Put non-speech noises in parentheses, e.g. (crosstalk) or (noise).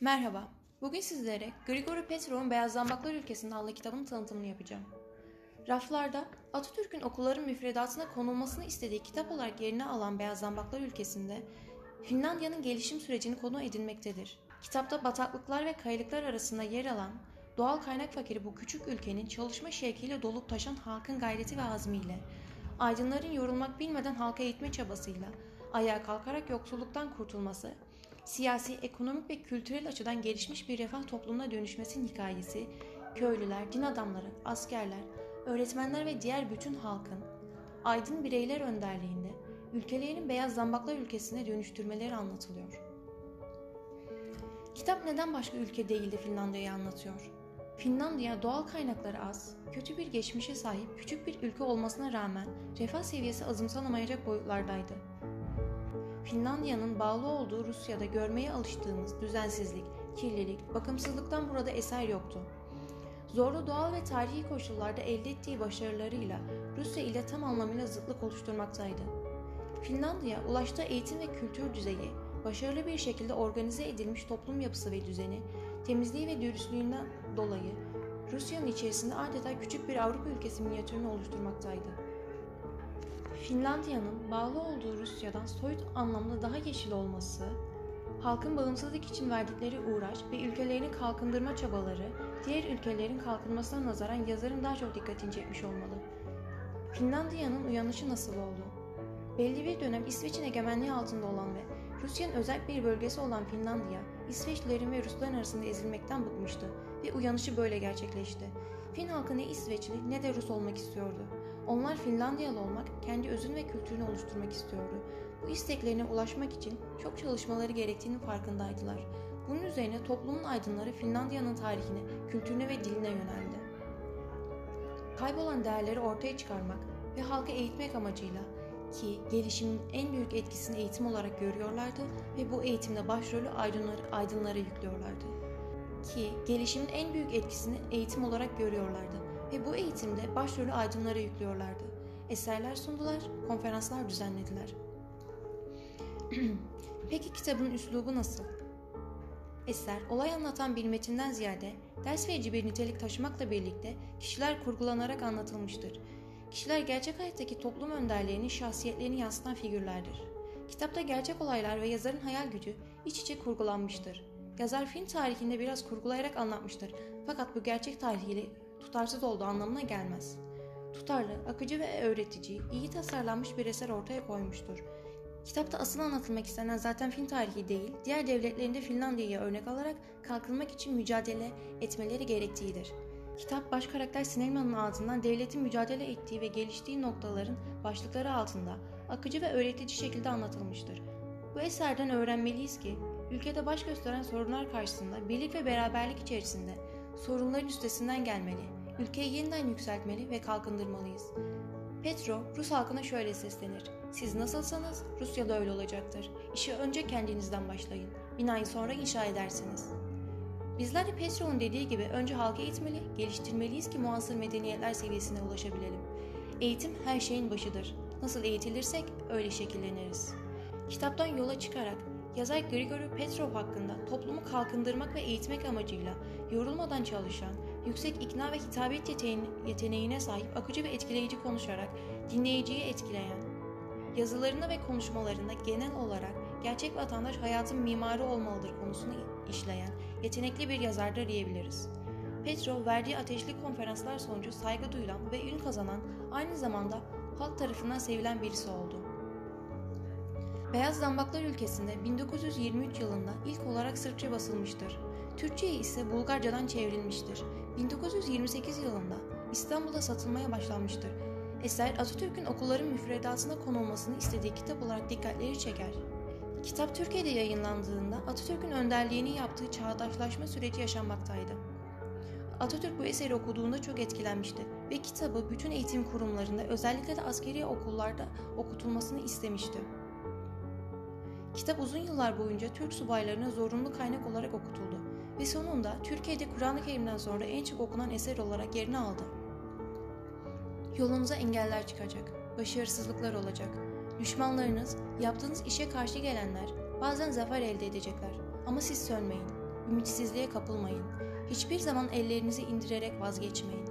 Merhaba, bugün sizlere Grigori Petrov'un Beyaz Ülkesi'nde adlı kitabın tanıtımını yapacağım. Raflarda Atatürk'ün okulların müfredatına konulmasını istediği kitap olarak yerini alan Beyaz Ülkesi'nde Finlandiya'nın gelişim sürecini konu edinmektedir. Kitapta bataklıklar ve kayalıklar arasında yer alan doğal kaynak fakiri bu küçük ülkenin çalışma şevkiyle dolup taşan halkın gayreti ve azmiyle, aydınların yorulmak bilmeden halka eğitme çabasıyla, ayağa kalkarak yoksulluktan kurtulması, siyasi, ekonomik ve kültürel açıdan gelişmiş bir refah toplumuna dönüşmesinin hikayesi, köylüler, din adamları, askerler, öğretmenler ve diğer bütün halkın aydın bireyler önderliğinde ülkelerin beyaz zambaklar ülkesine dönüştürmeleri anlatılıyor. Kitap neden başka ülke değil de Finlandiya'yı anlatıyor? Finlandiya doğal kaynakları az, kötü bir geçmişe sahip küçük bir ülke olmasına rağmen refah seviyesi azımsanamayacak boyutlardaydı. Finlandiya'nın bağlı olduğu Rusya'da görmeye alıştığımız düzensizlik, kirlilik, bakımsızlıktan burada eser yoktu. Zorlu doğal ve tarihi koşullarda elde ettiği başarılarıyla Rusya ile tam anlamıyla zıtlık oluşturmaktaydı. Finlandiya, ulaştığı eğitim ve kültür düzeyi, başarılı bir şekilde organize edilmiş toplum yapısı ve düzeni, temizliği ve dürüstlüğünden dolayı Rusya'nın içerisinde adeta küçük bir Avrupa ülkesi minyatürünü oluşturmaktaydı. Finlandiya'nın bağlı olduğu Rusya'dan soyut anlamda daha yeşil olması, halkın bağımsızlık için verdikleri uğraş ve ülkelerini kalkındırma çabaları diğer ülkelerin kalkınmasına nazaran yazarın daha çok dikkatini çekmiş olmalı. Finlandiya'nın uyanışı nasıl oldu? Belli bir dönem İsveç'in egemenliği altında olan ve Rusya'nın özel bir bölgesi olan Finlandiya, İsveçlilerin ve Rusların arasında ezilmekten bıkmıştı ve uyanışı böyle gerçekleşti. Fin halkı ne İsveçli ne de Rus olmak istiyordu. Onlar Finlandiyalı olmak, kendi özünü ve kültürünü oluşturmak istiyordu. Bu isteklerine ulaşmak için çok çalışmaları gerektiğinin farkındaydılar. Bunun üzerine toplumun aydınları Finlandiya'nın tarihine, kültürüne ve diline yöneldi. Kaybolan değerleri ortaya çıkarmak ve halkı eğitmek amacıyla ki gelişimin en büyük etkisini eğitim olarak görüyorlardı ve bu eğitimde başrolü aydınları, aydınlara yüklüyorlardı. Ki gelişimin en büyük etkisini eğitim olarak görüyorlardı ve bu eğitimde başrolü aydınlara yüklüyorlardı. Eserler sundular, konferanslar düzenlediler. (clears throat) Peki kitabın üslubu nasıl? Eser, olay anlatan bir metinden ziyade ders verici bir nitelik taşımakla birlikte kişiler kurgulanarak anlatılmıştır. Kişiler gerçek hayattaki toplum önderlerinin şahsiyetlerini yansıtan figürlerdir. Kitapta gerçek olaylar ve yazarın hayal gücü iç içe kurgulanmıştır. Yazar film tarihinde biraz kurgulayarak anlatmıştır. Fakat bu gerçek tarihiyle tutarsız olduğu anlamına gelmez. Tutarlı, akıcı ve öğretici, iyi tasarlanmış bir eser ortaya koymuştur. Kitapta asıl anlatılmak istenen zaten film tarihi değil, diğer devletlerinde Finlandiya'yı örnek alarak kalkınmak için mücadele etmeleri gerektiğidir. Kitap baş karakter Snellman'ın ağzından devletin mücadele ettiği ve geliştiği noktaların başlıkları altında akıcı ve öğretici şekilde anlatılmıştır. Bu eserden öğrenmeliyiz ki ülkede baş gösteren sorunlar karşısında birlik ve beraberlik içerisinde sorunların üstesinden gelmeli, ülkeyi yeniden yükseltmeli ve kalkındırmalıyız. Petro, Rus halkına şöyle seslenir. Siz nasılsanız Rusya da öyle olacaktır. İşi önce kendinizden başlayın. Binayı sonra inşa edersiniz. Bizler de Petrov'un dediği gibi önce halkı eğitmeli, geliştirmeliyiz ki muasır medeniyetler seviyesine ulaşabilelim. Eğitim her şeyin başıdır. Nasıl eğitilirsek öyle şekilleniriz. Kitaptan yola çıkarak yazar Grigori Petrov hakkında toplumu kalkındırmak ve eğitmek amacıyla yorulmadan çalışan, yüksek ikna ve hitabet yeteneğine sahip akıcı ve etkileyici konuşarak dinleyiciyi etkileyen, yazılarında ve konuşmalarında genel olarak gerçek vatandaş hayatın mimarı olmalıdır konusunu işleyen yetenekli bir yazardır diyebiliriz. Petrov verdiği ateşli konferanslar sonucu saygı duyulan ve ün kazanan aynı zamanda halk tarafından sevilen birisi oldu. Beyaz Zambaklar ülkesinde 1923 yılında ilk olarak Sırpça basılmıştır. Türkçe ise Bulgarcadan çevrilmiştir. 1928 yılında İstanbul'da satılmaya başlanmıştır. Eser Atatürk'ün okulların müfredatına konulmasını istediği kitap olarak dikkatleri çeker. Kitap Türkiye'de yayınlandığında Atatürk'ün önderliğini yaptığı çağdaşlaşma süreci yaşanmaktaydı. Atatürk bu eseri okuduğunda çok etkilenmişti ve kitabı bütün eğitim kurumlarında özellikle de askeri okullarda okutulmasını istemişti. Kitap uzun yıllar boyunca Türk subaylarına zorunlu kaynak olarak okutuldu ve sonunda Türkiye'de Kur'an-ı Kerim'den sonra en çok okunan eser olarak yerini aldı. Yolunuza engeller çıkacak, başarısızlıklar olacak. Düşmanlarınız, yaptığınız işe karşı gelenler bazen zafer elde edecekler ama siz sönmeyin. Ümitsizliğe kapılmayın. Hiçbir zaman ellerinizi indirerek vazgeçmeyin.